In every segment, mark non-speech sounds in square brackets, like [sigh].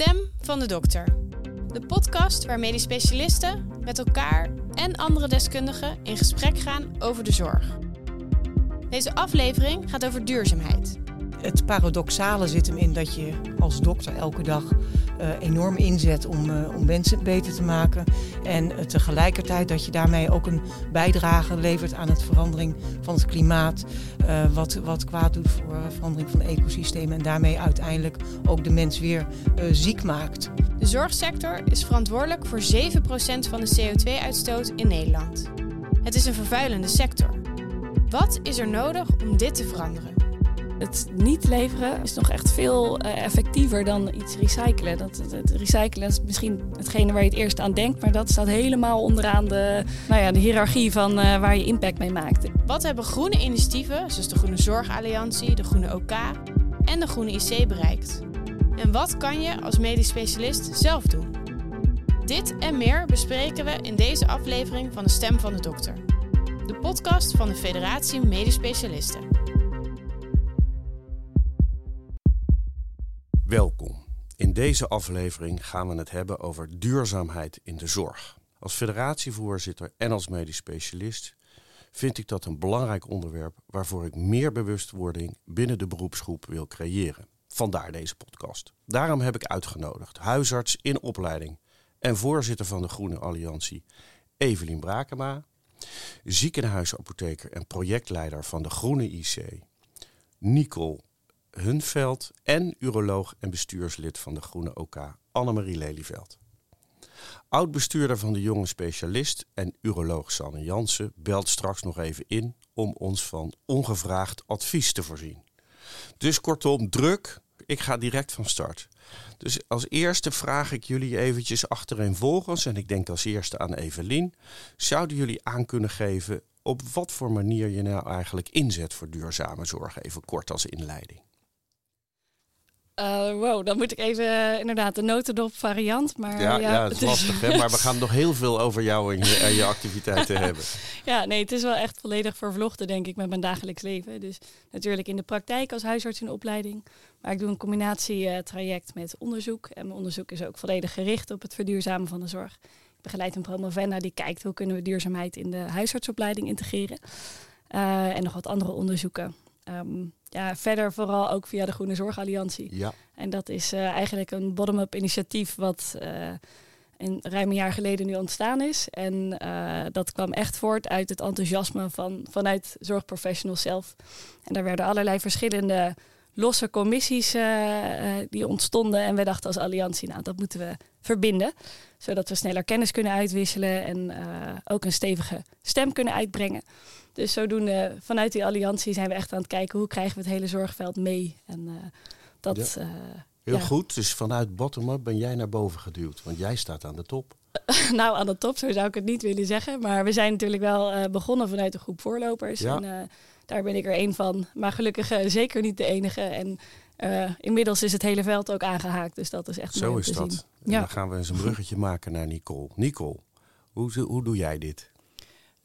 stem van de dokter. De podcast waar medisch specialisten met elkaar en andere deskundigen in gesprek gaan over de zorg. Deze aflevering gaat over duurzaamheid. Het paradoxale zit hem in dat je als dokter elke dag uh, enorm inzet om, uh, om mensen beter te maken. En uh, tegelijkertijd dat je daarmee ook een bijdrage levert aan het verandering van het klimaat. wat, wat kwaad doet voor verandering van ecosystemen. En daarmee uiteindelijk ook de mens weer ziek maakt. De zorgsector is verantwoordelijk voor 7% van de CO2-uitstoot in Nederland. Het is een vervuilende sector. Wat is er nodig om dit te veranderen? Het niet leveren is nog echt veel uh, effectiever dan iets recyclen. Dat, het recyclen is misschien hetgene waar je het eerst aan denkt, maar dat staat helemaal onderaan de, nou ja, de hiërarchie van uh, waar je impact mee maakt. Wat hebben groene initiatieven, zoals de Groene Zorgalliantie, de Groene OK en de Groene IC bereikt? En wat kan je als medisch specialist zelf doen? Dit en meer bespreken we in deze aflevering van de Stem van de Dokter. De podcast van de Federatie Medisch Specialisten. Welkom. In deze aflevering gaan we het hebben over duurzaamheid in de zorg. Als federatievoorzitter en als medisch specialist vind ik dat een belangrijk onderwerp waarvoor ik meer bewustwording binnen de beroepsgroep wil creëren. Vandaar deze podcast. Daarom heb ik uitgenodigd huisarts in opleiding en voorzitter van de Groene Alliantie Evelien Brakema, ziekenhuisapotheker en projectleider van de Groene IC Nicole Hunveld en uroloog en bestuurslid van de Groene OK, Annemarie Lelyveld. Oud-bestuurder van de jonge specialist en uroloog Sanne Jansen belt straks nog even in om ons van ongevraagd advies te voorzien. Dus kortom, druk. Ik ga direct van start. Dus als eerste vraag ik jullie eventjes achtereenvolgens, en ik denk als eerste aan Evelien. Zouden jullie aan kunnen geven op wat voor manier je nou eigenlijk inzet voor duurzame zorg? Even kort als inleiding. Uh, wow, dan moet ik even uh, inderdaad de notendop variant. Maar, ja, ja, het is lastig hè, maar we gaan nog heel veel over jou en je, en je [laughs] activiteiten hebben. Ja, nee, het is wel echt volledig vervlochten denk ik met mijn dagelijks leven. Dus natuurlijk in de praktijk als huisarts in de opleiding. Maar ik doe een combinatietraject uh, met onderzoek. En mijn onderzoek is ook volledig gericht op het verduurzamen van de zorg. Ik begeleid een promovenda die kijkt hoe kunnen we duurzaamheid in de huisartsopleiding integreren. en nog wat andere onderzoeken. Um, ja, verder vooral ook via de Groene Zorgalliantie. Ja. En dat is uh, eigenlijk een bottom-up initiatief wat uh, een ruim een jaar geleden nu ontstaan is. En uh, dat kwam echt voort uit het enthousiasme van, vanuit zorgprofessionals zelf. En daar werden allerlei verschillende losse commissies die ontstonden. En we dachten als alliantie, nou dat moeten we verbinden. Zodat we sneller kennis kunnen uitwisselen en ook een stevige stem kunnen uitbrengen. Dus zodoende, vanuit die alliantie zijn we echt aan het kijken hoe krijgen we het hele zorgveld mee. En uh, dat. Ja. Uh, Heel ja. goed, dus vanuit bottom-up ben jij naar boven geduwd, want jij staat aan de top. [laughs] nou, aan de top, zo zou ik het niet willen zeggen. Maar we zijn natuurlijk wel uh, begonnen vanuit een groep voorlopers. Ja. En daar ben ik er één van. Maar gelukkig zeker niet de enige. En inmiddels is het hele veld ook aangehaakt. Dus dat is echt Zo mooi is te dat. zien. En dan gaan we eens een bruggetje maken naar Nicole. Nicole, hoe, hoe doe jij dit?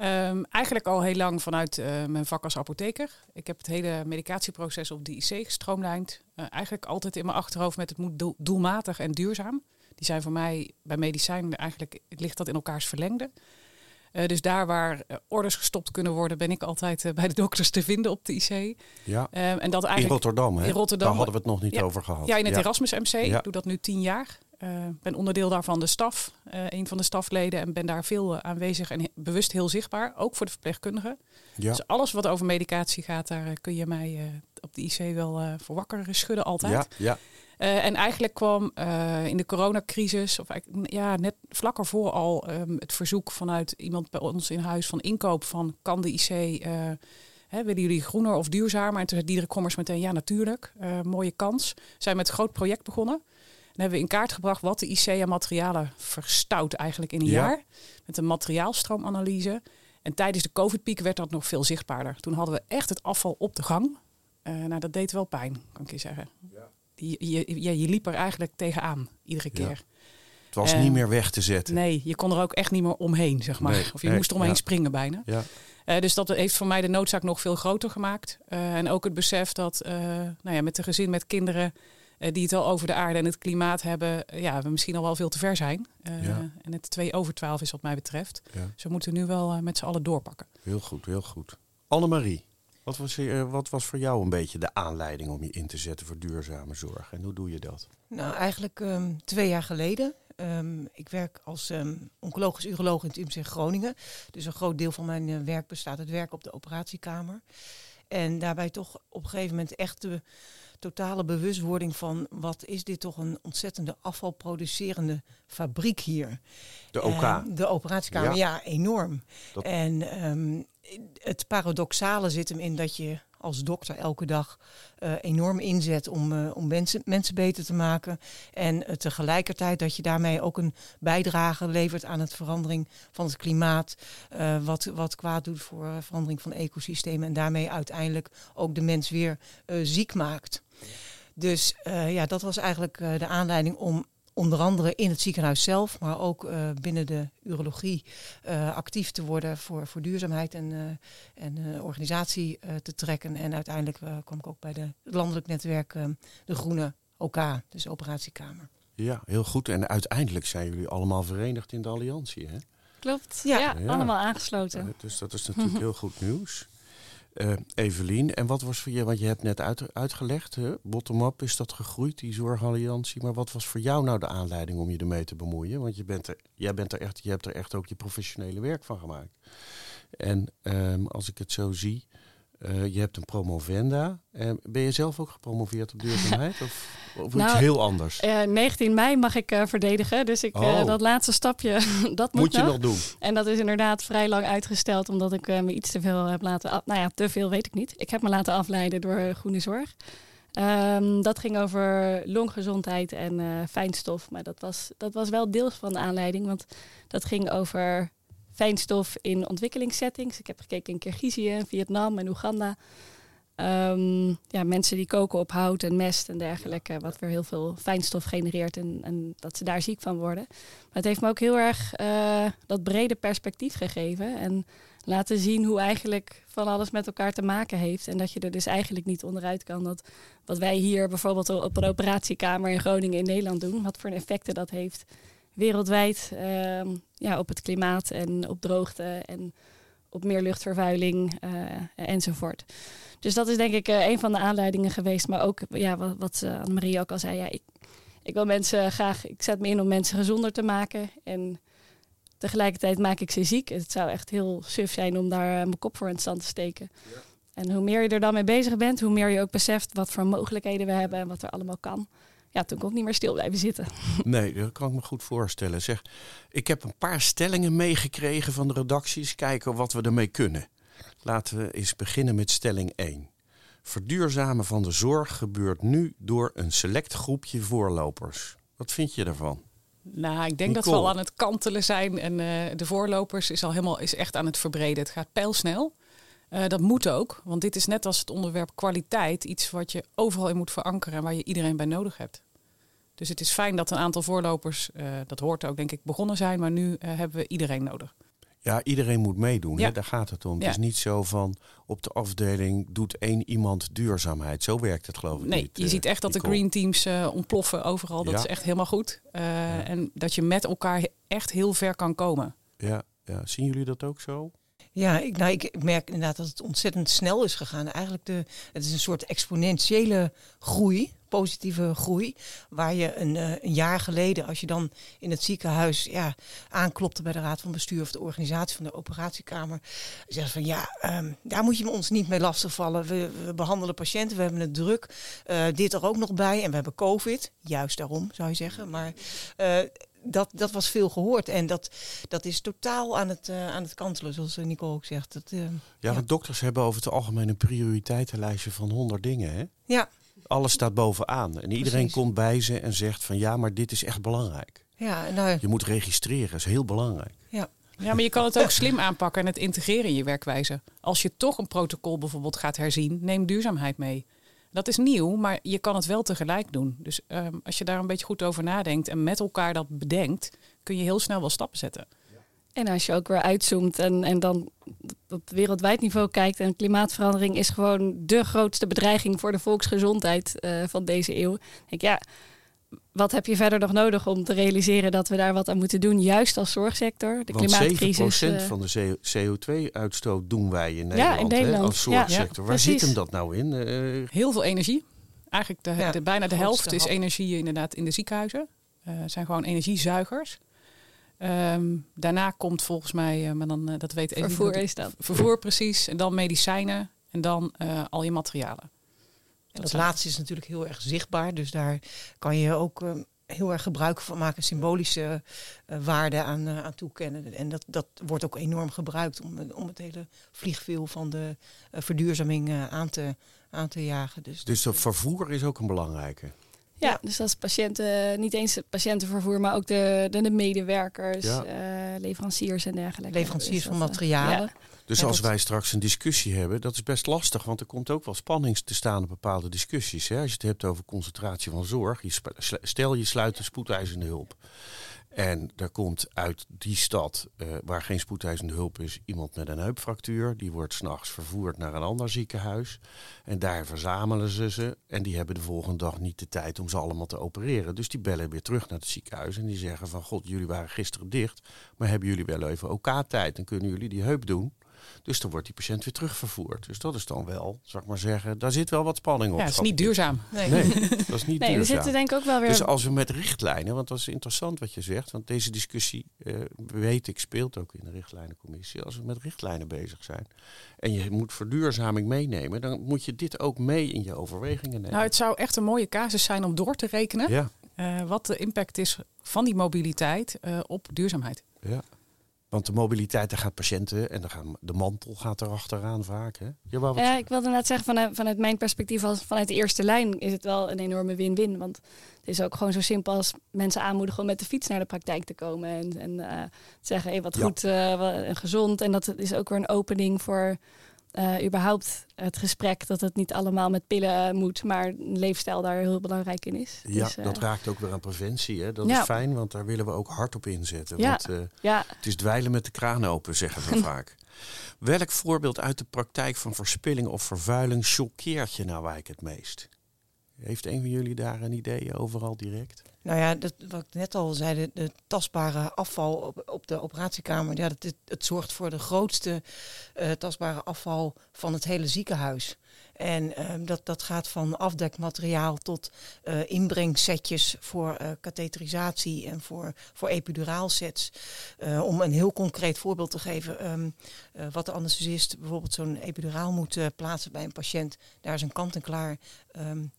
Um, eigenlijk al heel lang vanuit uh, mijn vak als apotheker. Ik heb het hele medicatieproces op de IC gestroomlijnd. Uh, eigenlijk altijd in mijn achterhoofd met het moet doel doelmatig en duurzaam. Die zijn voor mij bij medicijn eigenlijk, ligt dat in elkaars verlengde. Uh, dus daar waar orders gestopt kunnen worden, ben ik altijd bij de dokters te vinden op de IC. Ja. Um, en dat eigenlijk, in Rotterdam, hè? In Rotterdam. Daar hadden we het nog niet ja, over gehad. Ja, in het ja. Erasmus MC. Ja. Ik doe dat nu tien jaar. Ik uh, ben onderdeel daarvan de staf, uh, een van de stafleden en ben daar veel uh, aanwezig en he bewust heel zichtbaar, ook voor de verpleegkundigen. Ja. Dus alles wat over medicatie gaat, daar kun je mij op de IC wel voor wakker schudden altijd. Ja, ja. en eigenlijk kwam in de coronacrisis, of ja, net vlak ervoor al, um, het verzoek vanuit iemand bij ons in huis van inkoop van kan de IC... Hè, willen jullie groener of duurzamer? En toen zei Diederik Kommers meteen, ja natuurlijk, mooie kans. Zijn met een groot project begonnen. Hebben we in kaart gebracht wat de IC aan materialen verstout eigenlijk in een Ja. jaar. Met een materiaalstroomanalyse. En tijdens de COVID-piek werd dat nog veel zichtbaarder. Toen hadden we echt het afval op de gang. Uh, nou, dat deed wel pijn, kan ik je zeggen. Je, je, je, je liep er eigenlijk tegenaan, iedere Ja. keer. Het was Eh, niet meer weg te zetten. Nee, je kon er ook echt niet meer omheen, zeg maar. Nee, of je nee, moest eromheen ja. springen bijna. Ja. Eh, dus dat heeft voor mij de noodzaak nog veel groter gemaakt. Eh, en ook het besef dat eh, nou ja, met een gezin met kinderen eh, die het al over de aarde en het klimaat hebben, eh, ja, we misschien al wel veel te ver zijn. Uh, Ja. En het 2 over 12 is wat mij betreft. Ja. Dus we moeten nu wel eh, met z'n allen doorpakken. Heel goed, heel goed. Annemarie, wat was, eh, wat was voor jou een beetje de aanleiding om je in te zetten voor duurzame zorg? En hoe doe je dat? Nou, eigenlijk ehm, twee jaar geleden. Ehm, ik werk als ehm, oncologisch uroloog in het UMC Groningen. Dus een groot deel van mijn eh, werk bestaat uit werk op de operatiekamer. En daarbij toch op een gegeven moment echt de totale bewustwording van wat is dit toch een ontzettende afvalproducerende fabriek hier. De OK. De operatiekamer, Ja. ja, enorm. Dat- En ehm, het paradoxale zit hem in dat je als dokter elke dag eh, enorm inzet om, eh, om mensen, mensen beter te maken. En eh, tegelijkertijd dat je daarmee ook een bijdrage levert aan het verandering van het klimaat. wat, wat kwaad doet voor verandering van ecosystemen. En daarmee uiteindelijk ook de mens weer ziek maakt. Dus eh, ja, dat was eigenlijk eh, de aanleiding om onder andere in het ziekenhuis zelf, maar ook eh, binnen de urologie eh, actief te worden voor, voor duurzaamheid en, eh, en eh, organisatie eh, te trekken. En uiteindelijk kwam ik ook bij de, het landelijk netwerk eh, De Groene OK, dus operatiekamer. Ja, heel goed. En uiteindelijk zijn jullie allemaal verenigd in de alliantie, hè? Klopt. Ja. Ja, Ja. allemaal aangesloten. Dus dat is natuurlijk [laughs] heel goed nieuws. Eh Evelien, en wat was voor je, want je hebt net uit, uitgelegd, bottom-up is dat gegroeid, die zorgalliantie. Maar wat was voor jou nou de aanleiding om je ermee te bemoeien? Want je, bent er, jij bent er echt, je hebt er echt ook je professionele werk van gemaakt. En ehm, als ik het zo zie, eh, je hebt een promovenda. Eh, ben je zelf ook gepromoveerd op duurzaamheid? [laughs] of of iets Nou, heel anders? Eh, 19 mei mag ik eh, verdedigen, dus ik, eh, Oh. dat laatste stapje, [laughs] dat moet, Moet je nog. nog doen? En dat is inderdaad vrij lang uitgesteld, omdat ik eh, me iets te veel heb laten... af- Nou ja, te veel weet ik niet. Ik heb me laten afleiden door eh, Groene Zorg. Ehm, dat ging over longgezondheid en eh, fijnstof. Maar dat was, dat was wel deels van de aanleiding, want dat ging over fijnstof in ontwikkelingssettings. Ik heb gekeken in Kirgizië, Vietnam en Oeganda. Ehm, ja, mensen die koken op hout en mest en dergelijke, wat weer heel veel fijnstof genereert en, en dat ze daar ziek van worden. Maar het heeft me ook heel erg eh, dat brede perspectief gegeven en laten zien hoe eigenlijk van alles met elkaar te maken heeft. En dat je er dus eigenlijk niet onderuit kan dat wat wij hier bijvoorbeeld op een operatiekamer in Groningen in Nederland doen, wat voor effecten dat heeft wereldwijd ehm, ja, op het klimaat en op droogte en op meer luchtvervuiling eh, enzovoort. Dus dat is denk ik eh, een van de aanleidingen geweest. Maar ook ja, wat, wat uh, Annemarie ook al zei. Ja, ik, ik wil mensen graag, ik zet me in om mensen gezonder te maken. En tegelijkertijd maak ik ze ziek. Het zou echt heel suf zijn om daar mijn kop voor in het stand te steken. Ja. En hoe meer je er dan mee bezig bent, hoe meer je ook beseft wat voor mogelijkheden we hebben en wat er allemaal kan. Ja, toen kon ik niet meer stil blijven zitten. Nee, dat kan ik me goed voorstellen. Zeg, ik heb een paar stellingen meegekregen van de redacties. Kijken wat we ermee kunnen. Laten we eens beginnen met stelling 1. Verduurzamen van de zorg gebeurt nu door een select groepje voorlopers. Wat vind je daarvan? Nou, ik denk Nicole. dat we al aan het kantelen zijn en uh, de voorlopers is al helemaal is echt aan het verbreden. Het gaat pijlsnel. Uh, dat moet ook, want dit is net als het onderwerp kwaliteit iets wat je overal in moet verankeren en waar je iedereen bij nodig hebt. Dus het is fijn dat een aantal voorlopers, uh, dat hoort ook denk ik, begonnen zijn, maar nu hebben we iedereen nodig. Ja, iedereen moet meedoen. Ja. Hè? Daar gaat het om. Ja. Het is niet zo van op de afdeling doet één iemand duurzaamheid. Zo werkt het geloof ik nee, niet. je uh, ziet echt dat de green teams ontploffen overal. Dat ja. is echt helemaal goed. En dat je met elkaar echt heel ver kan komen. Ja, ja. zien jullie dat ook zo? Ja, ik, nou, ik merk inderdaad dat het ontzettend snel is gegaan. Eigenlijk de, het is een soort exponentiële groei, positieve groei. Waar je een, een, jaar geleden, als je dan in het ziekenhuis ja, aanklopte bij de raad van bestuur of de organisatie van de operatiekamer. Zeggen van ja, um, daar moet je ons niet mee lastigvallen. We, we behandelen patiënten, we hebben het druk. Uh, dit er ook nog bij en we hebben COVID. Juist daarom zou je zeggen. Maar uh, dat, dat was veel gehoord. En dat, dat is totaal aan het, uh, aan het kantelen, zoals Nicole ook zegt. Dat, uh, ja, ja, want dokters hebben over het algemeen een prioriteitenlijstje van honderd dingen. Hè? Ja. Alles staat bovenaan. En iedereen Precies. komt bij ze en zegt van ja, maar dit is echt belangrijk. Ja, nou, je moet registreren, dat is heel belangrijk. Ja. Ja, maar je kan het ook slim aanpakken en het integreren in je werkwijze. Als je toch een protocol bijvoorbeeld gaat herzien, neem duurzaamheid mee. Dat is nieuw, maar je kan het wel tegelijk doen. Dus um, als je daar een beetje goed over nadenkt en met elkaar dat bedenkt, kun je heel snel wel stappen zetten. En als je ook weer uitzoomt en, en dan op wereldwijd niveau kijkt en klimaatverandering is gewoon de grootste bedreiging voor de volksgezondheid uh, van deze eeuw. Denk ik, ja, wat heb je verder nog nodig om te realiseren dat we daar wat aan moeten doen, juist als zorgsector? De Want klimaatcrisis. 7% uh, van de CO2-uitstoot doen wij in Nederland, ja, in Nederland. Hè, als zorgsector. Waar zit hem dat nou in? Uh, Heel veel energie. Eigenlijk de, de bijna de helft is energie inderdaad in de ziekenhuizen. Uh, zijn gewoon energiezuigers. Um, daarna komt volgens mij, maar dan dat weet even Vervoer is dat. Vervoer precies. En dan medicijnen en dan al je materialen. Dat, laatste is natuurlijk heel erg zichtbaar. Dus daar kan je ook uh, heel erg gebruik van maken, symbolische uh, waarde aan, uh, aan toekennen. En dat, dat wordt ook enorm gebruikt om, om het hele vliegveel van de verduurzaming aan, te, aan te jagen. Dus, dus dat vervoer is ook een belangrijke. Ja, dus dat is patiënten, niet eens patiëntenvervoer, maar ook de, de, de medewerkers, leveranciers en dergelijke. Leveranciers dus van materialen. Dus als wij straks een discussie hebben, dat is best lastig, want er komt ook wel spanning te staan op bepaalde discussies. Hè? Als je het hebt over concentratie van zorg, je stel je sluit de spoedeisende hulp. En er komt uit die stad uh, waar geen spoedeisende hulp is, iemand met een heupfractuur. Die wordt s'nachts vervoerd naar een ander ziekenhuis. En daar verzamelen ze ze. En die hebben de volgende dag niet de tijd om ze allemaal te opereren. Dus die bellen weer terug naar het ziekenhuis. En die zeggen van god, jullie waren gisteren dicht. Maar hebben jullie wel even OK-tijd? Dan kunnen jullie die heup doen. Dus dan wordt die patiënt weer terugvervoerd. Dus dat is dan wel, zou ik maar zeggen, daar zit wel wat spanning op. Ja, dat is niet duurzaam. Nee, nee [laughs] dat is niet nee, duurzaam. We zitten denk ik ook wel weer... Dus als we met richtlijnen, want dat is interessant wat je zegt, want deze discussie, uh, weet ik, speelt ook in de richtlijnencommissie. Als we met richtlijnen bezig zijn en je moet verduurzaming meenemen, dan moet je dit ook mee in je overwegingen nemen. Nou, het zou echt een mooie casus zijn om door te rekenen ja. uh, wat de impact is van die mobiliteit uh, op duurzaamheid. Ja. Want de mobiliteit, daar gaat patiënten en dan gaan, de mantel gaat er achteraan vaak. Hè? ja, ik wilde net zeggen, vanuit, vanuit mijn perspectief, als, vanuit de eerste lijn, is het wel een enorme win-win. Want het is ook gewoon zo simpel als mensen aanmoedigen om met de fiets naar de praktijk te komen. En, en uh, zeggen, hey, wat goed uh, en gezond. En dat is ook weer een opening voor uh, überhaupt het gesprek dat het niet allemaal met pillen moet, maar een leefstijl daar heel belangrijk in is. Ja, dus, dat raakt ook weer aan preventie. Hè? Dat is fijn, want daar willen we ook hard op inzetten. Ja. Want uh, ja. het is dweilen met de kraan open, zeggen we [laughs] vaak. Welk voorbeeld uit de praktijk van verspilling of vervuiling choqueert je nou eigenlijk het meest? Heeft een van jullie daar een idee overal direct? Nou ja, dat, wat ik net al zei, de, tastbare afval op, de operatiekamer, ja, dat, het, zorgt voor de grootste uh, tastbare afval van het hele ziekenhuis. En uh, dat, dat gaat van afdekmateriaal tot uh, inbrengsetjes voor katheterisatie en voor, voor epiduraalsets. om een heel concreet voorbeeld te geven, um, wat de anesthesist bijvoorbeeld zo'n epiduraal moet plaatsen bij een patiënt. Daar is een kant-en-klaar um, eh,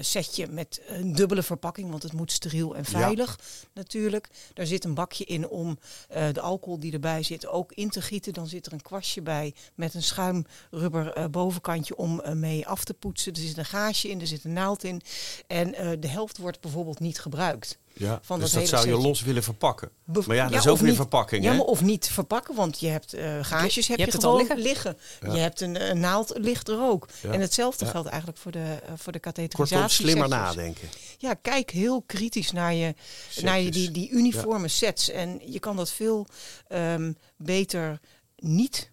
setje met een dubbele verpakking, want het moet steriel en veilig natuurlijk. Daar zit een bakje in om uh, de alcohol die erbij zit ook in te gieten. Dan zit er een kwastje bij met een schuimrubber uh, bovenkantje om mee af te poetsen. Er zit een gaasje in, er zit een naald in. En de helft wordt bijvoorbeeld niet gebruikt. Ja, van dus dat, zou je los willen verpakken. maar ja, dat is ook weer verpakking. Ja, maar of niet verpakken, want je hebt uh, gaasjes heb je, hebt gewoon liggen. liggen. Je hebt een, een, naald ligt er ook. En hetzelfde geldt eigenlijk voor de, uh, voor de katheterisatie. Kortom, slimmer nadenken. Ja, kijk heel kritisch naar je, naar je die, die uniforme sets. En je kan dat veel um, beter niet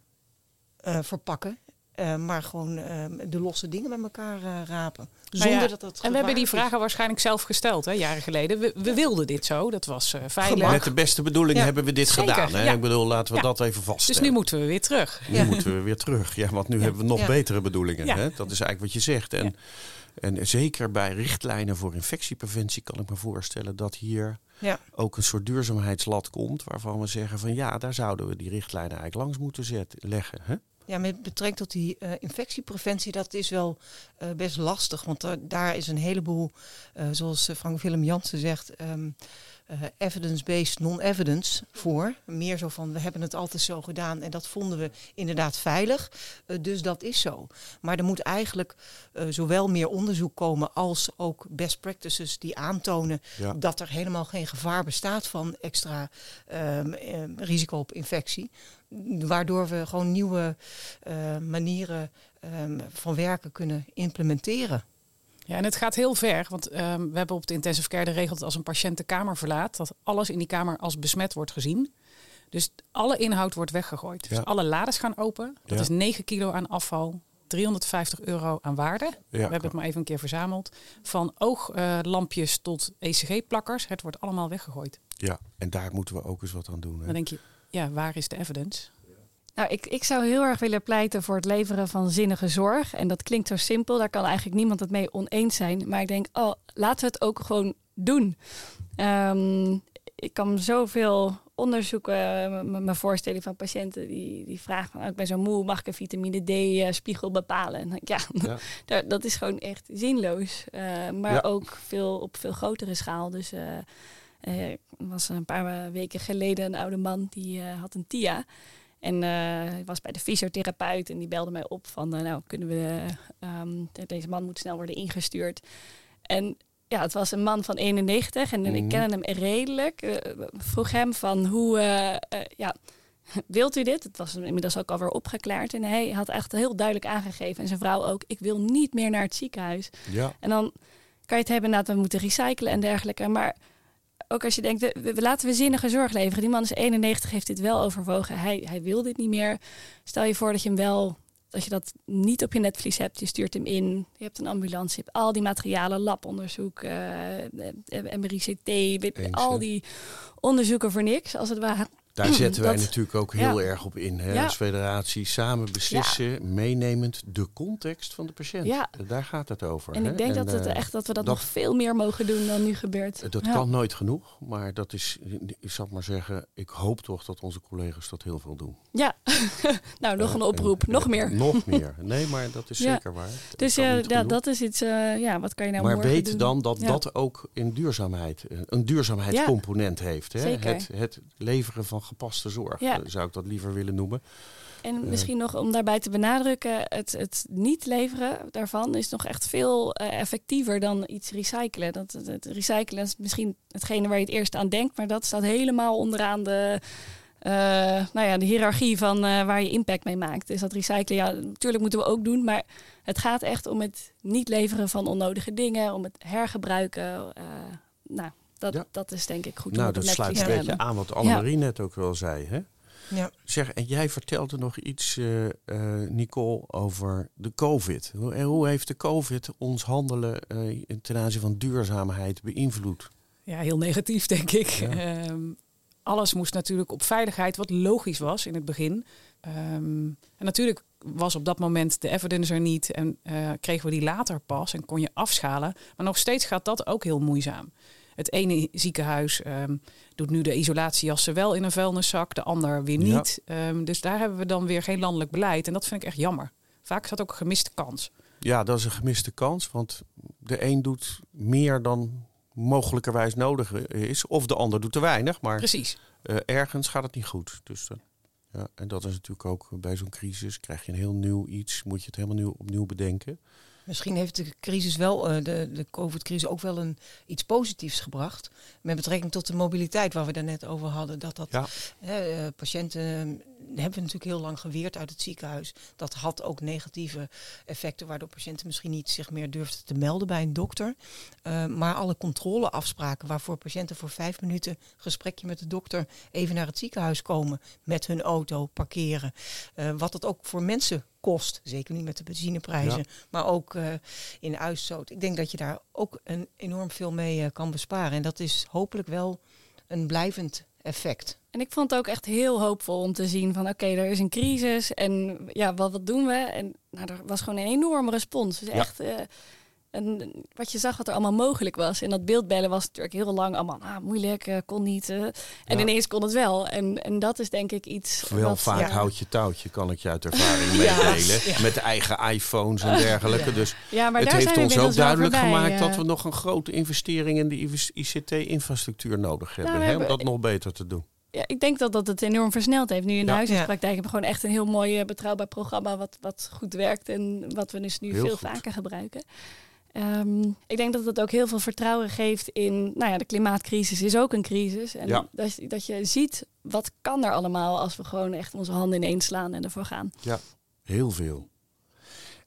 uh, verpakken uh, maar gewoon uh, de losse dingen met elkaar uh, rapen. Nou Zonder dat dat En we hebben die vragen waarschijnlijk zelf gesteld, hè, jaren geleden. We, we wilden dit zo, dat was veilig. Met de beste bedoelingen hebben we dit gedaan. Hè? Ja. Ik bedoel, laten we dat even vaststellen. Dus nu moeten we weer terug. Nu moeten we weer terug. Ja, want nu hebben we nog betere bedoelingen. Hè? Dat is eigenlijk wat je zegt. En, en zeker bij richtlijnen voor infectiepreventie kan ik me voorstellen dat hier ja. ook een soort duurzaamheidslat komt. Waarvan we zeggen van ja, daar zouden we die richtlijnen eigenlijk langs moeten zetten, leggen. Hè? Ja, met betrekking tot die uh, infectiepreventie, dat is wel uh, best lastig. Want daar is een heleboel, zoals Frank Willem Jansen zegt, um, evidence-based non-evidence voor. Meer zo van, we hebben het altijd zo gedaan en dat vonden we inderdaad veilig. dus dat is zo. Maar er moet eigenlijk zowel meer onderzoek komen als ook best practices die aantonen ja. dat er helemaal geen gevaar bestaat van extra um, risico op infectie waardoor we gewoon nieuwe uh, manieren um, van werken kunnen implementeren. Ja, en het gaat heel ver, want um, we hebben op de intensive care de regel dat als een patiënt de kamer verlaat, dat alles in die kamer als besmet wordt gezien. Dus alle inhoud wordt weggegooid. Dus alle lades gaan open. Dat Ja. is 9 kilo aan afval. 350 euro aan waarde. Ja, We hebben het maar even een keer verzameld. Van ooglampjes tot ECG-plakkers. Het wordt allemaal weggegooid. ja, en daar moeten we ook eens wat aan doen. Hè? Dan denk je, ja, waar is de evidence? Nou, ik, ik zou heel erg willen pleiten voor het leveren van zinnige zorg. En dat klinkt zo simpel, daar kan eigenlijk niemand het mee oneens zijn. Maar ik denk, oh, laten we het ook gewoon doen. Ehm, ik kan zoveel onderzoeken eh, me me voorstellen van patiënten die, die vragen van, oh, ik ben zo moe, mag ik een vitamine D-spiegel bepalen? En ja, [laughs] Ja. dat is gewoon echt zinloos. Eh, maar Ja. ook veel, op veel grotere schaal. Dus eh, eh, er was een paar weken geleden een oude man die eh, had een TIA. En eh, hij was bij de fysiotherapeut en die belde mij op van, eh, nou kunnen we, ehm, de- deze man moet snel worden ingestuurd. En ja, het was een man van 91 en Mhm. ik kende hem redelijk. Eh, vroeg hem van hoe, ja, [laughs] wilt u dit? Het was inmiddels ook alweer opgeklaard. En hij had echt heel duidelijk aangegeven, en zijn vrouw ook, ik wil niet meer naar het ziekenhuis. Ja, En dan kan je het hebben dat we moeten recyclen en dergelijke. Maar ook als je denkt, we, we- laten we zinnige zorg leveren. Die man is 91, heeft dit wel overwogen. Hij, hij wil dit niet meer. Stel je voor dat je hem wel, dat je dat niet op je netvlies hebt. Je stuurt hem in, je hebt een ambulance, je hebt al die materialen, labonderzoek, eh, eh, MRI-CT, al die onderzoeken voor niks, als het ware. Daar zetten wij Dat- natuurlijk ook heel ja. erg op in. Hè? Ja. Als federatie samen beslissen, meenemend de context van de patiënt. Ja. Daar gaat het over. En hè? ik denk dat, het eh, echt, dat we dat, dat- nog veel meer mogen doen dan nu gebeurt. Dat Ja. kan nooit genoeg, maar dat is, ik zal maar zeggen, ik hoop toch dat onze collega's dat heel veel doen. Ja, [laughs] nou nog een Eh, oproep, en- nog meer. Nog [laughs] meer. Nee, maar dat is zeker waar. Dus ja, dat is iets, eh, ja, wat kan je nou maar weet doen? dan dat dat ook in duurzaamheid, eh, een duurzaamheidscomponent heeft. Hè? Het, het leveren van gepaste zorg, Ja. eh, zou ik dat liever willen noemen. En Eh. misschien nog om daarbij te benadrukken, het, het niet leveren daarvan is nog echt veel eh, effectiever dan iets recyclen. Dat, het, recyclen is misschien hetgene waar je het eerst aan denkt, maar dat staat helemaal onderaan de, eh, nou ja, de hiërarchie van waar je impact mee maakt. Dus dat recyclen, ja, natuurlijk moeten we ook doen, maar het gaat echt om het niet leveren van onnodige dingen, om het hergebruiken. nou, dat, Ja. dat is denk ik goed nou, dat sluit een beetje aan wat Annemarie net ook wel zei. Hè? Ja. Zeg, en jij vertelde nog iets, eh, eh, Nicole, over de COVID. Hoe, en hoe heeft de COVID ons handelen eh, ten aanzien van duurzaamheid beïnvloed? Ja, heel negatief, denk ik. Ja. Ehm, alles moest natuurlijk op veiligheid, wat logisch was in het begin. Ehm, en natuurlijk was op dat moment de evidence er niet en eh, kregen we die later pas en kon je afschalen. Maar nog steeds gaat dat ook heel moeizaam. Het ene ziekenhuis ehm, doet nu de isolatiejassen wel in een vuilniszak, de ander weer Ja. niet. Ehm, dus daar hebben we dan weer geen landelijk beleid. En dat vind ik echt jammer. Vaak is dat ook een gemiste kans. Ja, dat is een gemiste kans, want de een doet meer dan mogelijkerwijs nodig is, of de ander doet te weinig, maar Precies. eh, ergens gaat het niet goed. Dus, eh, ja, en dat is natuurlijk ook bij zo'n crisis, krijg je een heel nieuw iets, moet je het helemaal nieuw, opnieuw bedenken. Misschien heeft de crisis wel, eh, de, de COVID-crisis ook wel een, iets positiefs gebracht. Met betrekking tot de mobiliteit waar we daar net over hadden. Dat dat Ja. eh, patiënten eh, hebben we natuurlijk heel lang geweerd uit het ziekenhuis. Dat had ook negatieve effecten, waardoor patiënten misschien niet zich meer durfden te melden bij een dokter. Eh, maar alle controleafspraken waarvoor patiënten voor vijf minuten gesprekje met de dokter even naar het ziekenhuis komen met hun auto, parkeren. Wat het ook voor mensen kost, zeker niet met de benzineprijzen, Ja. maar ook eh, in uitstoot. Ik denk dat je daar ook een enorm veel mee eh, kan besparen. En dat is hopelijk wel een blijvend effect. En ik vond het ook echt heel hoopvol om te zien van oké, er is een crisis en ja, wat, wat doen we? En nou, er was gewoon een enorme respons. Dus Ja. echt, eh, en wat je zag wat er allemaal mogelijk was. En dat beeldbellen was natuurlijk heel lang allemaal ah, moeilijk, eh, kon niet. eh. en Ja. ineens kon het wel. En, en dat is denk ik iets. Wel wat, vaak eh, houd je touwtje, kan ik je uit [laughs] ervaring Ja. meedelen. Met de eigen iPhones en dergelijke. Dus Ja, maar het daar heeft ons ook duidelijk voorbij, gemaakt eh. dat we nog een grote investering in de ICT-infrastructuur nodig hebben. we hè, om hebben- dat nog beter te doen. Ja, ik denk dat dat het enorm versneld heeft. Nu in de Ja. huisartspraktijk hebben we gewoon echt een heel mooi eh, betrouwbaar programma wat, wat goed werkt en wat we dus nu Heel veel goed. vaker gebruiken. Ehm, ik denk dat het ook heel veel vertrouwen geeft in, nou ja, de klimaatcrisis is ook een crisis. En Ja. dat, je- dat je ziet, wat kan er allemaal als we gewoon echt onze handen ineens slaan en ervoor gaan. Heel veel.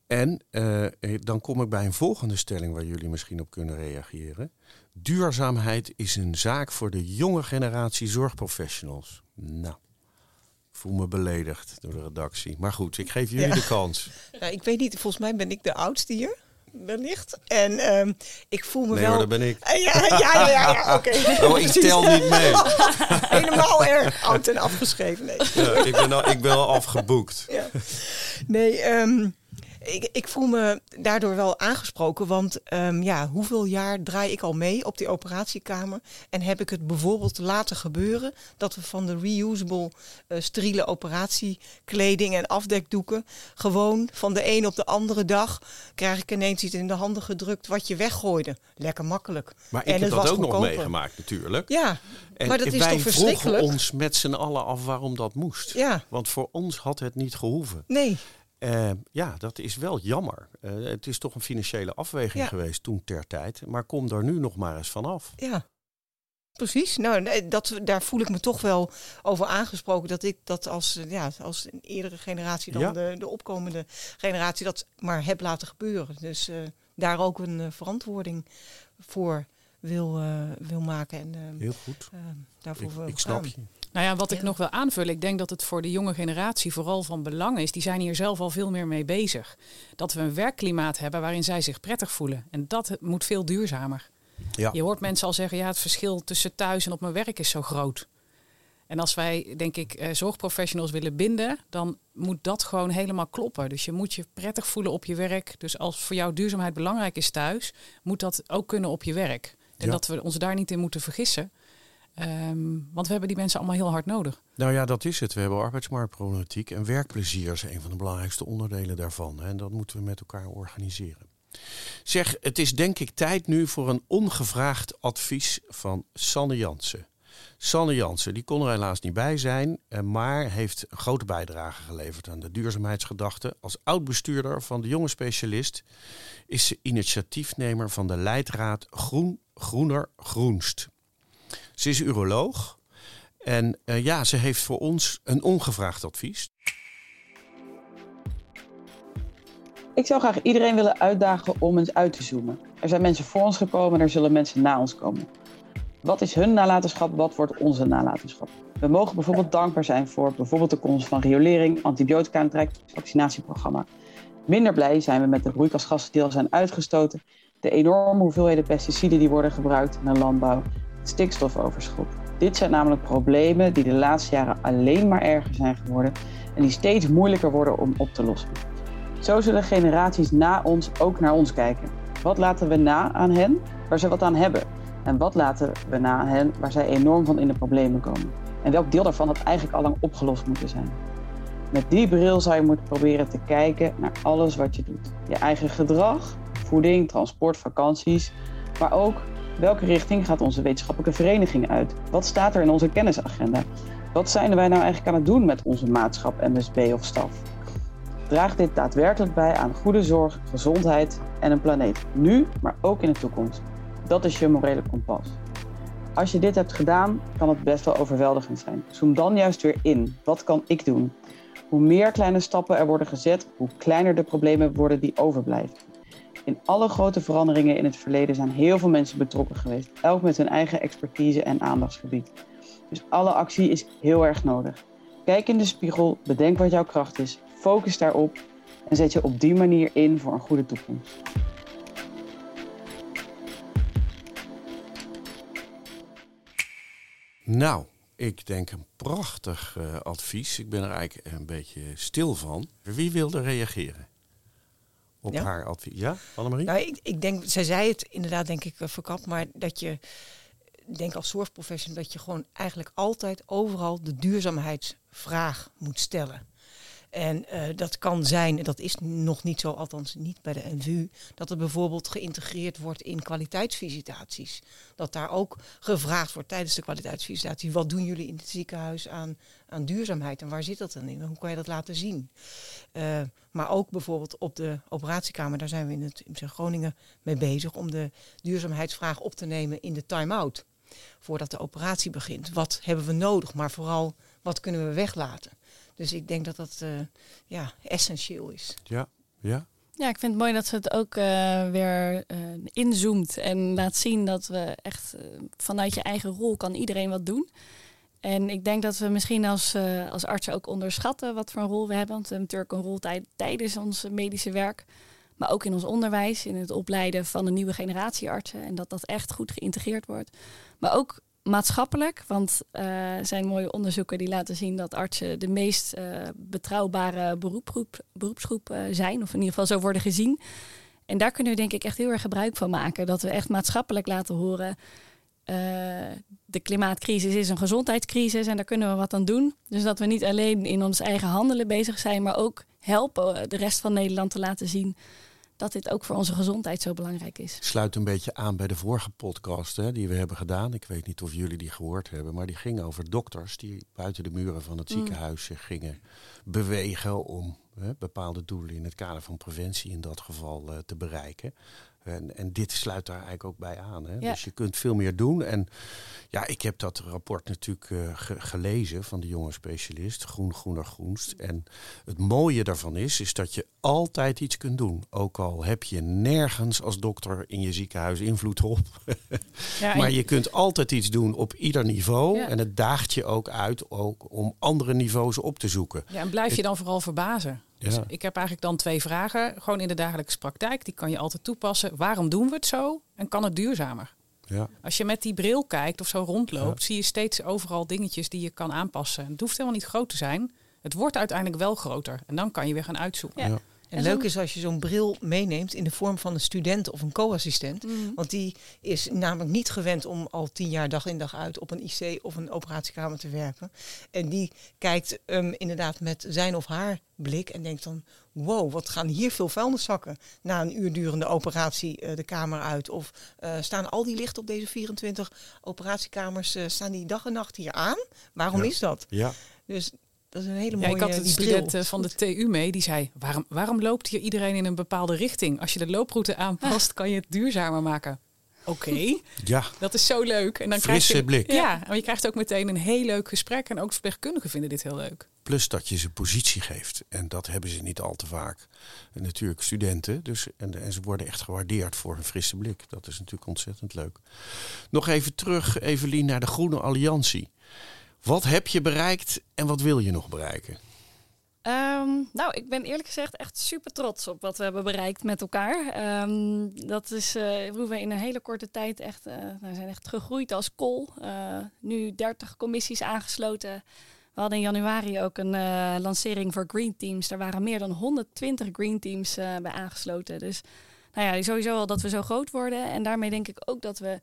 En eh, eh, dan kom ik bij een volgende stelling waar jullie misschien op kunnen reageren. Duurzaamheid is een zaak voor de jonge generatie zorgprofessionals. Nou, Ik voel me beledigd door de redactie. Maar goed, ik geef jullie de kans. Nou, ik weet niet, volgens mij ben ik de oudste hier. Wellicht. En ehm, ik voel me Nee wel. hoor, dat ben ik. Eh, ja, ja, ja, ja, ja, oké. [laughs] Oh, ik tel [laughs] niet mee. Helemaal erg oud en afgeschreven. Nee. Ja, ik, ben al, ik ben al afgeboekt. Ja. Nee, ehm, ik, ik voel me daardoor wel aangesproken. Want ehm, ja, hoeveel jaar draai ik al mee op die operatiekamer? En heb ik het bijvoorbeeld laten gebeuren dat we van de reusable eh steriele operatiekleding en afdekdoeken gewoon van de een op de andere dag krijg ik ineens iets in de handen gedrukt wat je weggooide. Lekker makkelijk. Maar ik En heb dat ook nog meegemaakt natuurlijk. Ja, En maar dat is wij toch vroegen verschrikkelijk? ons met z'n allen af waarom dat moest. Ja, Want voor ons had het niet gehoeven. nee. Eh, ja, dat is wel jammer. Eh, het is toch een financiële afweging Ja. geweest toen ter tijd. Maar kom daar nu nog maar eens vanaf. Ja, precies. Nou, dat, daar voel ik me toch wel over aangesproken. Dat ik dat als, ja, als een eerdere generatie dan Ja. de, de opkomende generatie dat maar heb laten gebeuren. Dus eh, daar ook een eh, verantwoording voor wil, wil maken. En eh, Heel goed. eh, daarvoor Ik, snap gaan. je. Nou ja, wat ik Ja. nog wil aanvullen, ik denk dat het voor de jonge generatie vooral van belang is. Die zijn hier zelf al veel meer mee bezig. Dat we een werkklimaat hebben waarin zij zich prettig voelen. En dat moet veel duurzamer. Ja. Je hoort mensen al zeggen, ja, het verschil tussen thuis en op mijn werk is zo groot. En als wij, denk ik, eh, zorgprofessionals willen binden, dan moet dat gewoon helemaal kloppen. Dus je moet je prettig voelen op je werk. Dus als voor jou duurzaamheid belangrijk is thuis, moet dat ook kunnen op je werk. En Ja. dat we ons daar niet in moeten vergissen. Ehm, want we hebben die mensen allemaal heel hard nodig. Nou ja, dat is het. We hebben arbeidsmarktproblematiek en werkplezier is een van de belangrijkste onderdelen daarvan. En dat moeten we met elkaar organiseren. Zeg, het is denk ik tijd nu voor een ongevraagd advies van Sanne Jansen. Sanne Jansen, die kon er helaas niet bij zijn, eh, maar heeft een grote bijdrage geleverd aan de duurzaamheidsgedachte. Als oud-bestuurder van de jonge specialist is ze initiatiefnemer van de leidraad Groen, Groener, Groenst. Ze is uroloog en eh, ja, ze heeft voor ons een ongevraagd advies. Ik zou graag iedereen willen uitdagen om eens uit te zoomen. Er zijn mensen voor ons gekomen en er zullen mensen na ons komen. Wat is hun nalatenschap? Wat wordt onze nalatenschap? We mogen bijvoorbeeld dankbaar zijn voor bijvoorbeeld de komst van riolering, antibiotica Rijksvaccinatieprogramma. Minder blij zijn we met de broeikasgassen die al zijn uitgestoten, de enorme hoeveelheden pesticiden die worden gebruikt in de landbouw, stikstofoverschot. Dit zijn namelijk problemen die de laatste jaren alleen maar erger zijn geworden en die steeds moeilijker worden om op te lossen. Zo zullen generaties na ons ook naar ons kijken. Wat laten we na aan hen waar ze wat aan hebben? En wat laten we na aan hen waar zij enorm van in de problemen komen? En welk deel daarvan had eigenlijk al lang opgelost moeten zijn? Met die bril zou je moeten proberen te kijken naar alles wat je doet. Je eigen gedrag, voeding, transport, vakanties, maar ook welke richting gaat onze wetenschappelijke vereniging uit? Wat staat er in onze kennisagenda? Wat zijn wij nou eigenlijk aan het doen met onze maatschap, MSB of staf? Draagt dit daadwerkelijk bij aan goede zorg, gezondheid en een planeet? Nu, maar ook in de toekomst. Dat is je morele kompas. Als je dit hebt gedaan, kan het best wel overweldigend zijn. Zoom dan juist weer in. Wat kan ik doen? Hoe meer kleine stappen er worden gezet, hoe kleiner de problemen worden die overblijven. In alle grote veranderingen in het verleden zijn heel veel mensen betrokken geweest, elk met hun eigen expertise en aandachtsgebied. Dus alle actie is heel erg nodig. Kijk in de spiegel, bedenk wat jouw kracht is, focus daarop en zet je op die manier in voor een goede toekomst. Nou, ik denk een prachtig eh, advies. Ik ben er eigenlijk een beetje stil van. Wie wilde reageren op Ja. haar advies? Ja, Annemarie? Nou, ik, ik denk, zij zei het inderdaad, denk ik, eh, verkapt, maar dat je, denk als zorgprofessional, dat je gewoon eigenlijk altijd overal de duurzaamheidsvraag moet stellen. En eh, dat kan zijn, en dat is nog niet zo, althans niet bij de NVU, dat er bijvoorbeeld geïntegreerd wordt in kwaliteitsvisitaties. Dat daar ook gevraagd wordt tijdens de kwaliteitsvisitatie, wat doen jullie in het ziekenhuis aan, aan duurzaamheid en waar zit dat dan in? Hoe kan je dat laten zien? Eh, maar ook bijvoorbeeld op de operatiekamer, daar zijn we in het in Groningen mee bezig om de duurzaamheidsvraag op te nemen in de time-out. Voordat de operatie begint. Wat hebben we nodig, maar vooral wat kunnen we weglaten? Dus ik denk dat dat eh, ja, essentieel is. Ja, ja. Ja, ik vind het mooi dat ze het ook eh, weer eh, inzoomt en laat zien dat we echt vanuit je eigen rol kan iedereen wat doen. En ik denk dat we misschien als, uh, als artsen ook onderschatten wat voor een rol we hebben. Want we hebben natuurlijk een rol tijd, tijdens ons medische werk. Maar ook in ons onderwijs, in het opleiden van een nieuwe generatie artsen. En dat dat echt goed geïntegreerd wordt. Maar ook maatschappelijk, want er zijn mooie onderzoeken die laten zien dat artsen de meest uh, betrouwbare beroepsgroep, beroepsgroep uh, zijn, of in ieder geval zo worden gezien. En daar kunnen we denk ik echt heel erg gebruik van maken. Dat we echt maatschappelijk laten horen. de klimaatcrisis is een gezondheidscrisis en daar kunnen we wat aan doen. Dus dat we niet alleen in ons eigen handelen bezig zijn, maar ook helpen de rest van Nederland te laten zien dat dit ook voor onze gezondheid zo belangrijk is. Sluit een beetje aan bij de vorige podcast hè, die we hebben gedaan. Ik weet niet of jullie die gehoord hebben, maar die ging over dokters die buiten de muren van het mm. ziekenhuis zich gingen bewegen om hè, bepaalde doelen in het kader van preventie in dat geval uh, te bereiken. En, en dit sluit daar eigenlijk ook bij aan. Hè? Dus je kunt veel meer doen. En ja, ik heb dat rapport natuurlijk uh, gelezen van de jonge specialist, Groen, Groener, Groenst. En het mooie daarvan is, is dat je altijd iets kunt doen. Ook al heb je nergens als dokter in je ziekenhuis invloed op. [laughs] ja, [laughs] maar je kunt altijd iets doen op ieder niveau. En het daagt je ook uit ook om andere niveaus op te zoeken. Ja, en blijf je dan vooral verbazen? Dus ik heb eigenlijk dan twee vragen. Gewoon in de dagelijkse praktijk, die kan je altijd toepassen. Waarom doen we het zo en kan het duurzamer? Ja. Als je met die bril kijkt of zo rondloopt, zie je steeds overal dingetjes die je kan aanpassen. Het hoeft helemaal niet groot te zijn. Het wordt uiteindelijk wel groter. En dan kan je weer gaan uitzoeken. En, leuk is als je zo'n bril meeneemt in de vorm van een student of een co-assistent. Mm. Want die is namelijk niet gewend om al tien jaar dag in dag uit op een IC of een operatiekamer te werken. En die kijkt um, inderdaad met zijn of haar blik en denkt dan: wow, wat gaan hier veel vuilniszakken na een uur durende operatie uh, de kamer uit? Of uh, staan al die lichten op deze 24 operatiekamers, uh, staan die dag en nacht hier aan? Waarom ja. is dat? Ja. Dus dat is een hele mooie ja, ik had een student van de TU mee die zei: waarom, waarom loopt hier iedereen in een bepaalde richting? Als je de looproute aanpast, kan je het duurzamer maken. Oké, [laughs] ja. dat is zo leuk. En dan Frisse krijg je, blik. Ja, en je krijgt ook meteen een heel leuk gesprek. En ook verpleegkundigen vinden dit heel leuk. Plus dat je ze positie geeft. En dat hebben ze niet al te vaak. En natuurlijk studenten. Dus, en, en ze worden echt gewaardeerd voor hun frisse blik. Dat is natuurlijk ontzettend leuk. Nog even terug, Evelien, naar de Groene Alliantie. Wat heb je bereikt en wat wil je nog bereiken? Um, nou, ik ben eerlijk gezegd echt super trots op wat we hebben bereikt met elkaar. Um, dat is, uh, we in een hele korte tijd echt, uh, we zijn echt gegroeid als kool. Uh, nu 30 commissies aangesloten. We hadden in januari ook een lancering voor Green Teams. Daar waren meer dan 120 Green Teams bij aangesloten. Dus nou ja, sowieso al dat we zo groot worden. En daarmee denk ik ook dat we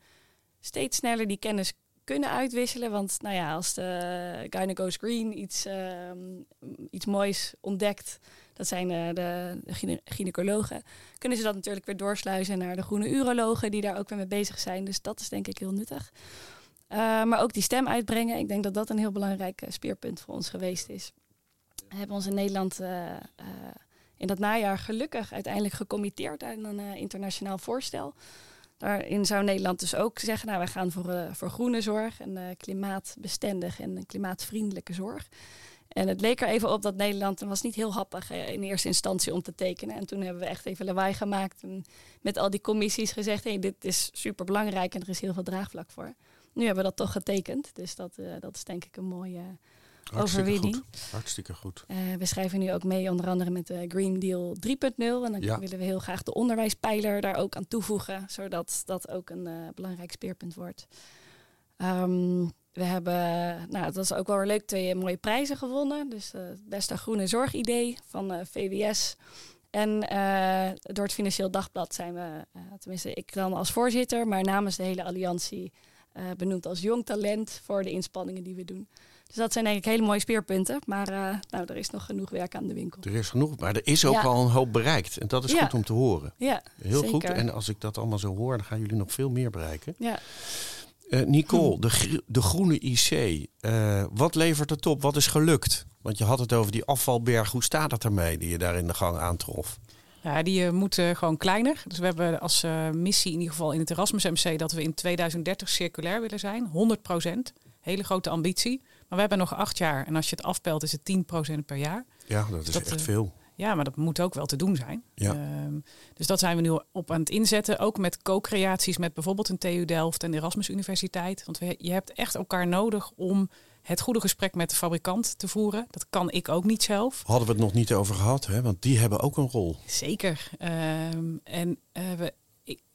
steeds sneller die kennis kunnen uitwisselen. Want nou ja, als de Gyne Goes Green iets, uh, iets moois ontdekt, dat zijn uh, de, gynaecologen, kunnen ze dat natuurlijk weer doorsluizen naar de groene urologen die daar ook weer mee bezig zijn. Dus dat is denk ik heel nuttig. Uh, maar ook die stem uitbrengen, ik denk dat dat een heel belangrijk uh, speerpunt voor ons geweest is. We hebben ons in Nederland in dat najaar gelukkig uiteindelijk gecommitteerd aan een internationaal voorstel. Daarin zou Nederland dus ook zeggen, nou, wij gaan voor, uh, voor groene zorg en uh, klimaatbestendig en klimaatvriendelijke zorg. En het leek er even op dat Nederland was niet heel happig uh, in eerste instantie om te tekenen. En toen hebben we echt even lawaai gemaakt en met al die commissies gezegd, hey, dit is super belangrijk en er is heel veel draagvlak voor. Nu hebben we dat toch getekend, dus dat, dat is denk ik een mooie Goed. Hartstikke goed. Uh, we schrijven nu ook mee onder andere met de Green Deal 3.0. En dan ja. willen we heel graag de onderwijspijler daar ook aan toevoegen. Zodat dat ook een uh, belangrijk speerpunt wordt. Um, we hebben, nou dat was ook wel weer leuk, twee mooie prijzen gewonnen. Dus uh, het beste groene zorgidee van VWS. En door het Financieel Dagblad zijn we, tenminste ik dan als voorzitter, maar namens de hele alliantie benoemd als jong talent voor de inspanningen die we doen. Dus dat zijn denk ik hele mooie speerpunten. Maar uh, nou, er is nog genoeg werk aan de winkel. Er is genoeg, maar er is ook al een hoop bereikt. En dat is ja. goed om te horen. Ja, Heel zeker. goed. En als ik dat allemaal zo hoor, dan gaan jullie nog veel meer bereiken. Ja. Uh, Nicole, de, de groene IC. Uh, wat levert het op? Wat is gelukt? Want je had het over die afvalberg. Hoe staat het ermee die je daar in de gang aantrof? Ja, die uh, moeten gewoon kleiner. Dus we hebben als uh, missie in ieder geval in het Erasmus MC dat we in 2030 circulair willen zijn. 100 procent. Hele grote ambitie. Maar we hebben nog acht jaar. En als je het afpelt, is het 10% per jaar. Ja, dat is dat, echt veel. Ja, maar dat moet ook wel te doen zijn. Ja. Um, dus dat zijn we nu op aan het inzetten. Ook met co-creaties met bijvoorbeeld een TU Delft en de Erasmus Universiteit. Want we, je hebt echt elkaar nodig om het goede gesprek met de fabrikant te voeren. Dat kan ik ook niet zelf. Hadden we het nog niet over gehad, hè? want die hebben ook een rol. Zeker. Ehm, en uh, we,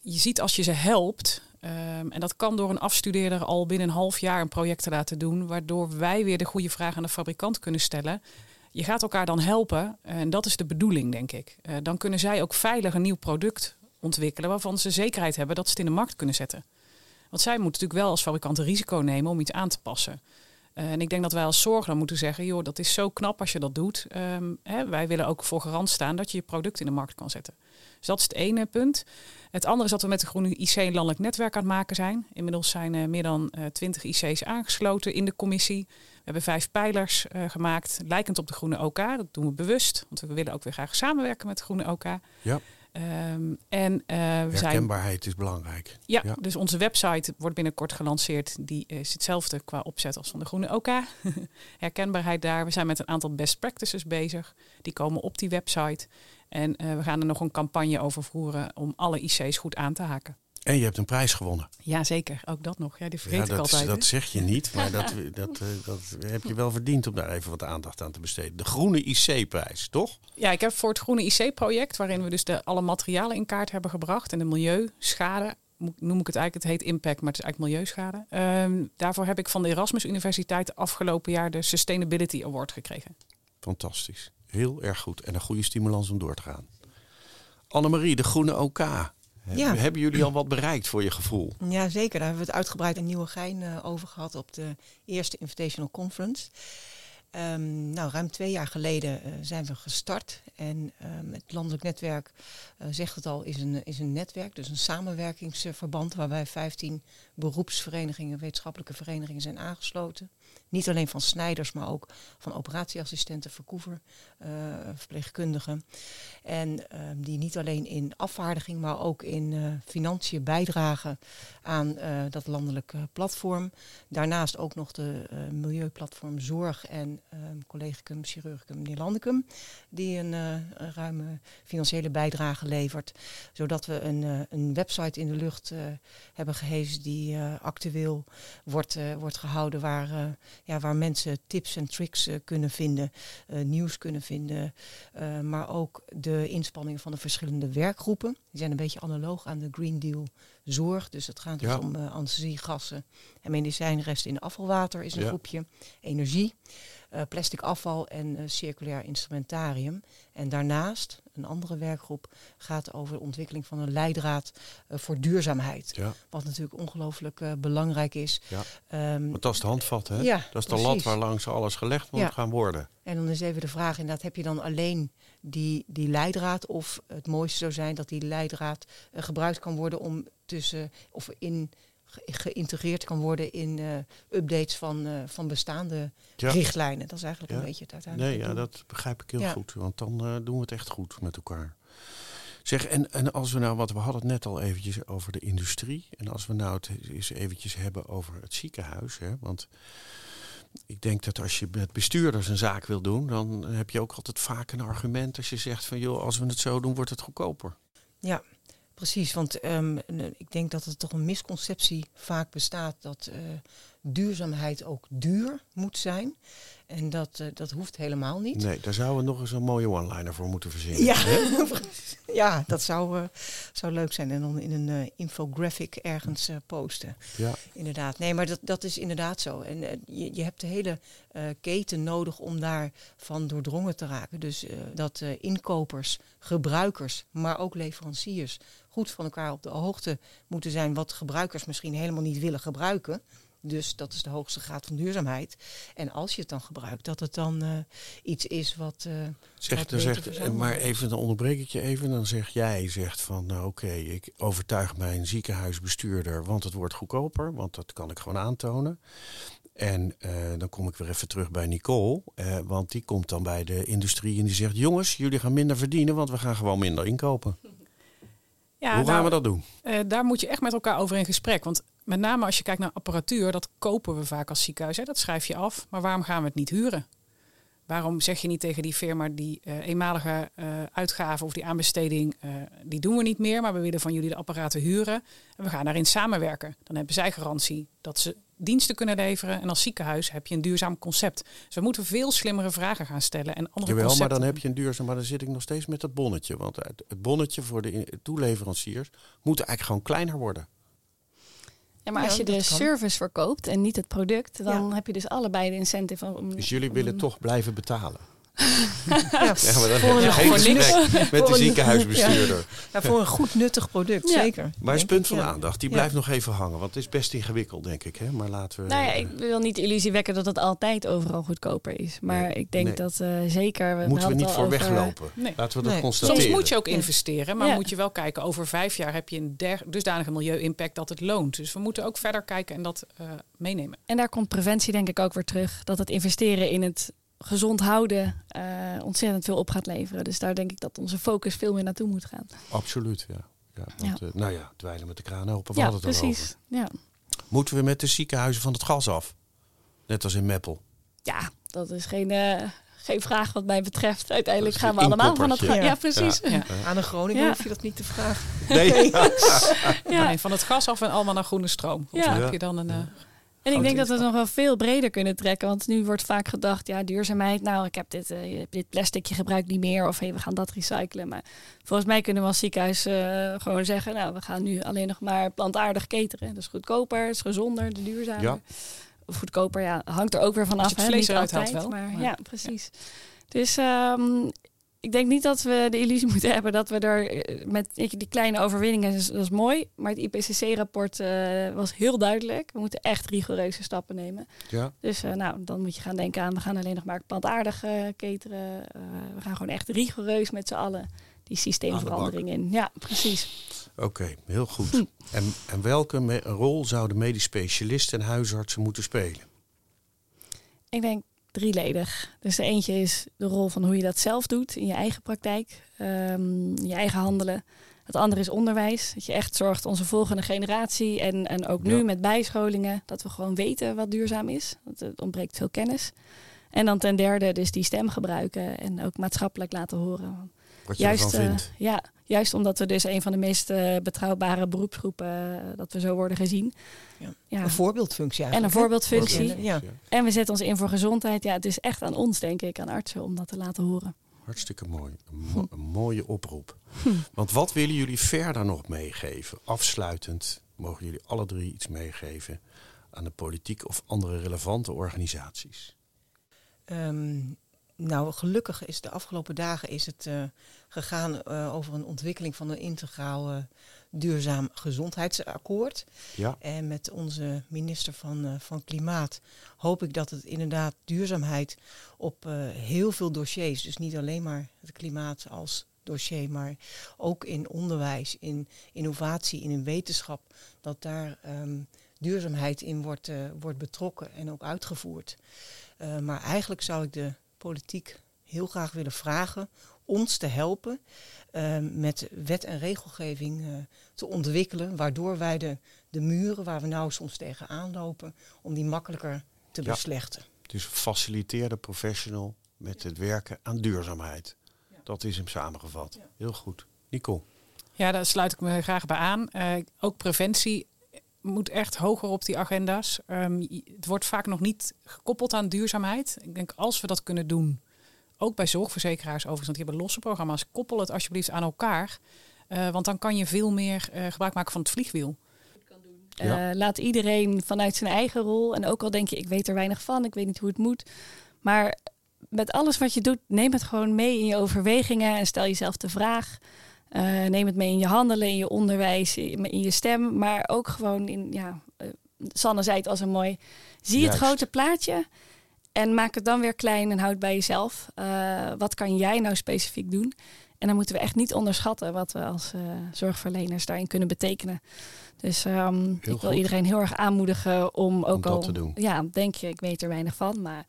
je ziet als je ze helpt, um, en dat kan door een afstudeerder al binnen een half jaar een project te laten doen, waardoor wij weer de goede vraag aan de fabrikant kunnen stellen. Je gaat elkaar dan helpen en dat is de bedoeling, denk ik. Uh, dan kunnen zij ook veilig een nieuw product ontwikkelen waarvan ze zekerheid hebben dat ze het in de markt kunnen zetten. Want zij moeten natuurlijk wel als fabrikant een risico nemen om iets aan te passen. Uh, en ik denk dat wij als zorg dan moeten zeggen, joh, dat is zo knap als je dat doet. Um, hè, wij willen ook voor garant staan dat je je product in de markt kan zetten. Dus dat is het ene punt. Het andere is dat we met de Groene IC een landelijk netwerk aan het maken zijn. Inmiddels zijn uh, meer dan uh, 20 IC's aangesloten in de commissie. We hebben vijf pijlers uh, gemaakt, lijkend op de Groene OK. Dat doen we bewust, want we willen ook weer graag samenwerken met de Groene OK. Ja. Um, en, uh, Herkenbaarheid zijn... is belangrijk. Ja, ja, dus onze website wordt binnenkort gelanceerd. Die is hetzelfde qua opzet als van de Groene OK. [laughs] Herkenbaarheid daar. We zijn met een aantal best practices bezig. Die komen op die website. En uh, we gaan er nog een campagne over voeren om alle IC's goed aan te haken. En je hebt een prijs gewonnen. Ja, zeker. Ook dat nog. Ja, die vergeet ja, dat, ik altijd. Dat zeg je niet, maar dat, [laughs] dat, uh, dat heb je wel verdiend om daar even wat aandacht aan te besteden. De Groene IC-prijs, toch? Ja, ik heb voor het Groene IC-project, waarin we dus de, alle materialen in kaart hebben gebracht en de milieuschade, noem ik het eigenlijk, het heet impact, maar het is eigenlijk milieuschade. Um, daarvoor heb ik van de Erasmus Universiteit afgelopen jaar de Sustainability Award gekregen. Fantastisch. Heel erg goed. En een goede stimulans om door te gaan. Annemarie, de Groene OK. Ja. Hebben jullie al wat bereikt voor je gevoel? Ja, zeker. Daar hebben we het uitgebreid in Nieuwegein uh, over gehad op de eerste Invitational Conference. Um, nou, ruim twee jaar geleden uh, zijn we gestart. En um, het landelijk netwerk, uh, zegt het al, is een, is een netwerk. Dus een samenwerkingsverband waarbij 15 beroepsverenigingen, wetenschappelijke verenigingen zijn aangesloten. Niet alleen van snijders, maar ook van operatieassistenten, verkoever, uh, verpleegkundigen. En uh, die niet alleen in afvaardiging, maar ook in uh, financiën bijdragen aan dat landelijke platform. Daarnaast ook nog de milieuplatform Zorg en collegicum chirurgicum Nederlandicum, die een, een, ruime financiële bijdrage levert. Zodat we een, een website in de lucht hebben gehezen die actueel wordt, wordt gehouden waar ja, waar mensen tips en tricks uh, kunnen vinden, uh, nieuws kunnen vinden. Uh, maar ook de inspanningen van de verschillende werkgroepen. Die zijn een beetje analoog aan de Green Deal zorg. Dus het gaat ja. dus om anesthesiegassen en medicijnresten in afvalwater is een ja. groepje. Energie. Uh, plastic afval en uh, circulair instrumentarium. En daarnaast, een andere werkgroep gaat over de ontwikkeling van een leidraad uh, voor duurzaamheid. Ja. Wat natuurlijk ongelooflijk belangrijk is. Ja. Um, Want dat is de handvat, hè? Ja, dat is de lat waar langs alles gelegd moet gaan worden. En dan is even de vraag inderdaad, heb je dan alleen die, die leidraad? Of het mooiste zou zijn dat die leidraad gebruikt kan worden om tussen of in geïntegreerd kan worden in uh, updates van, uh, van bestaande ja. richtlijnen. Dat is eigenlijk ja. een beetje het uiteindelijk. Nee, ja, dat begrijp ik heel ja. goed. Want dan uh, doen we het echt goed met elkaar. Zeg, en, en als we nou, wat we hadden het net al eventjes over de industrie. En als we nou het eens eventjes hebben over het ziekenhuis. Hè, want ik denk dat als je met bestuurders een zaak wil doen, dan heb je ook altijd vaak een argument als je zegt van joh, als we het zo doen, wordt het goedkoper. Ja, Precies, want um, ik denk dat er toch een misconceptie vaak bestaat dat uh, duurzaamheid ook duur moet zijn. En dat, uh, dat hoeft helemaal niet. Nee, daar zouden we nog eens een mooie one-liner voor moeten verzinnen. Ja, [laughs] ja dat zou, uh, zou leuk zijn. En dan in een uh, infographic ergens posten. Ja. Inderdaad. Nee, maar dat, dat is inderdaad zo. En je, je hebt de hele keten nodig om daarvan doordrongen te raken. Dus dat inkopers, gebruikers, maar ook leveranciers goed van elkaar op de hoogte moeten zijn wat gebruikers misschien helemaal niet willen gebruiken. Dus dat is de hoogste graad van duurzaamheid. En als je het dan gebruikt, dat het dan uh, iets is wat. Uh, zeg, dan zegt, maar even, dan onderbreek ik je even. Dan zeg jij, zegt van nou, oké, okay, ik overtuig mijn ziekenhuisbestuurder, want het wordt goedkoper, want dat kan ik gewoon aantonen. En uh, dan kom ik weer even terug bij Nicole, want die komt dan bij de industrie en die zegt: jongens, jullie gaan minder verdienen, want we gaan gewoon minder inkopen. Ja, Hoe gaan nou, we dat doen? Uh, daar moet je echt met elkaar over in gesprek. Want met name als je kijkt naar apparatuur, dat kopen we vaak als ziekenhuis. Hè? Dat schrijf je af. Maar waarom gaan we het niet huren? Waarom zeg je niet tegen die firma die uh, eenmalige uh, uitgaven of die aanbesteding, uh, die doen we niet meer, maar we willen van jullie de apparaten huren en we gaan daarin samenwerken. Dan hebben zij garantie dat ze diensten kunnen leveren. En als ziekenhuis heb je een duurzaam concept. Dus we moeten veel slimmere vragen gaan stellen. En andere Jawel, maar dan heb je een duurzaam. Maar dan zit ik nog steeds met dat bonnetje. Want het bonnetje voor de toeleveranciers moet eigenlijk gewoon kleiner worden. Ja, maar als je de service verkoopt en niet het product, dan Ja. heb je dus allebei de incentive om. Dus jullie om- willen toch blijven betalen. Ja, voor een- geen met Voor de een- ziekenhuisbestuurder. ja, voor een goed nuttig product, Ja. zeker. Maar is Denk punt ik, van ja. aandacht. Die Ja. blijft nog even hangen. Want het is best ingewikkeld, denk ik. Hè? Maar laten we... Nou ja, ik wil niet de illusie wekken dat het altijd overal goedkoper is. Maar Nee, ik denk nee. dat eh, zeker. We moeten we niet het voor over- weglopen. Nee. Laten we dat Nee. constateren. Soms moet je ook investeren, maar Ja. moet je wel kijken, over vijf jaar heb je een der, dusdanige milieu-impact dat het loont. Dus we moeten ook verder kijken en dat eh, meenemen. En daar komt preventie denk ik ook weer terug. Dat het investeren in het gezond houden eh, ontzettend veel op gaat leveren. Dus daar denk ik dat onze focus veel meer naartoe moet gaan. Absoluut, ja. ja, want, eh, nou ja, dweilen met de kraan open. We ja, hadden het al over. precies. Ja. Moeten we met de ziekenhuizen van het gas af? Net als in Meppel. ja, dat is geen, eh, geen vraag wat mij betreft. Uiteindelijk gaan we allemaal van het inkoppertje. Ja, precies. Ja. Ja. Aan een Groningen Ja. hoef je dat niet te vragen. Nee. [laughs] Ja. Nee, van het gas af en allemaal naar groene stroom. Of Ja. heb je dan een... En ik denk dat we het nog wel veel breder kunnen trekken. Want nu wordt vaak gedacht, ja, duurzaamheid. Nou, ik heb dit, eh, je dit plasticje gebruikt niet meer. Of hey, we gaan dat recyclen. Maar volgens mij kunnen we als ziekenhuis eh, gewoon zeggen... nou, we gaan nu alleen nog maar plantaardig cateren. Dat is goedkoper, is gezonder, duurzamer. Ja. Of goedkoper, ja, hangt er ook weer van Als af. je het hè, vlees niet eruit haalt altijd, wel, Maar, maar- ja, precies. Dus ehm, ik denk niet dat we de illusie [laughs] moeten hebben dat we er eh, met die kleine overwinningen, dat is, dat is mooi. Maar het IPCC-rapport eh, was heel duidelijk. We moeten echt rigoureuze stappen nemen. Ja. Dus eh, nou, dan moet je gaan denken aan, we gaan alleen nog maar plantaardig cateren. Eh, we gaan gewoon echt rigoureus met z'n allen die systeemverandering in. Ja, precies. Oké, heel Hm. goed. En, en welke rol zouden medisch specialisten en huisartsen moeten spelen? Ik denk drieledig. Dus de eentje is de rol van hoe je dat zelf doet in je eigen praktijk, ehm, je eigen handelen. Het andere is onderwijs. Dat je echt zorgt onze volgende generatie en, en ook nu Ja. met bijscholingen dat we gewoon weten wat duurzaam is. Want het ontbreekt veel kennis. En dan ten derde dus die stem gebruiken en ook maatschappelijk laten horen. Wat je Juist, ervan eh, vindt? ja, juist omdat we dus een van de meest eh, betrouwbare beroepsgroepen eh, dat we zo worden gezien. Ja. Ja. Een voorbeeldfunctie En eigenlijk. een hè? voorbeeldfunctie. Ja. En we zetten ons in voor gezondheid. Ja, het is echt aan ons, denk ik, aan artsen, om dat te laten horen. Hartstikke mooi. Een, mo- een mooie oproep. Hm. Want wat willen jullie verder nog meegeven? Afsluitend mogen jullie alle drie iets meegeven aan de politiek of andere relevante organisaties. Ehm, nou, gelukkig is de afgelopen dagen is het eh, gegaan eh, over een ontwikkeling van een integraal duurzaam gezondheidsakkoord. Ja, En met onze minister van, eh, van Klimaat hoop ik dat het inderdaad duurzaamheid op eh, heel veel dossiers, dus niet alleen maar het klimaat als dossier, maar ook in onderwijs, in innovatie, in een wetenschap, dat daar ehm, duurzaamheid in wordt, wordt betrokken en ook uitgevoerd. Maar eigenlijk zou ik de politiek heel graag willen vragen ons te helpen eh, met wet en regelgeving eh, te ontwikkelen, waardoor wij de, de muren waar we nou soms tegenaan lopen, om die makkelijker te Ja. beslechten. dus faciliteerde professional met het werken aan duurzaamheid. Dat is hem samengevat. Heel goed. Nicole. Ja, daar sluit ik me graag bij aan. Eh, ook preventie moet echt hoger op die agenda's. Ehm, het wordt vaak nog niet gekoppeld aan duurzaamheid. Ik denk als we dat kunnen doen, ook bij zorgverzekeraars overigens, want die hebben losse programma's, koppel het alsjeblieft aan elkaar. Eh, want dan kan je veel meer eh, gebruik maken van het vliegwiel. Ja. Eh, laat iedereen vanuit zijn eigen rol. En ook al denk je, ik weet er weinig van, ik weet niet hoe het moet. Maar met alles wat je doet, neem het gewoon mee in je overwegingen en stel jezelf de vraag. Neem het mee in je handelen, in je onderwijs, in, in je stem, maar ook gewoon in, ja, Sanne zei het als een mooi, zie Juist. het grote plaatje en maak het dan weer klein en houd bij jezelf. Eh, wat kan jij nou specifiek doen? En dan moeten we echt niet onderschatten wat we als eh, zorgverleners daarin kunnen betekenen. Dus ehm, ik wil goed. iedereen heel erg aanmoedigen om ook al... te doen. Ja, denk je, ik weet er weinig van, maar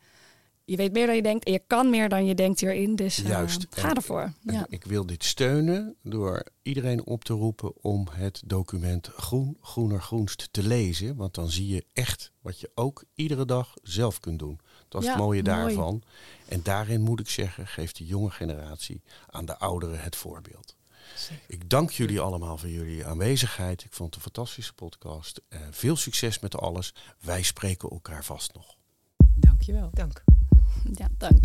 je weet meer dan je denkt. En je kan meer dan je denkt hierin, dus eh, Juist. ga En- ervoor. En Ja. Ik wil dit steunen door iedereen op te roepen om het document Groen, Groener, Groenst te lezen. Want dan zie je echt wat je ook iedere dag zelf kunt doen. Dat is Ja, het mooie mooi. daarvan. En daarin moet ik zeggen, geeft de jonge generatie aan de ouderen het voorbeeld. Ik dank jullie allemaal voor jullie aanwezigheid. Ik vond het een fantastische podcast. Uh, veel succes met alles. Wij spreken elkaar vast nog. Dankjewel. Dank. Ja, dank.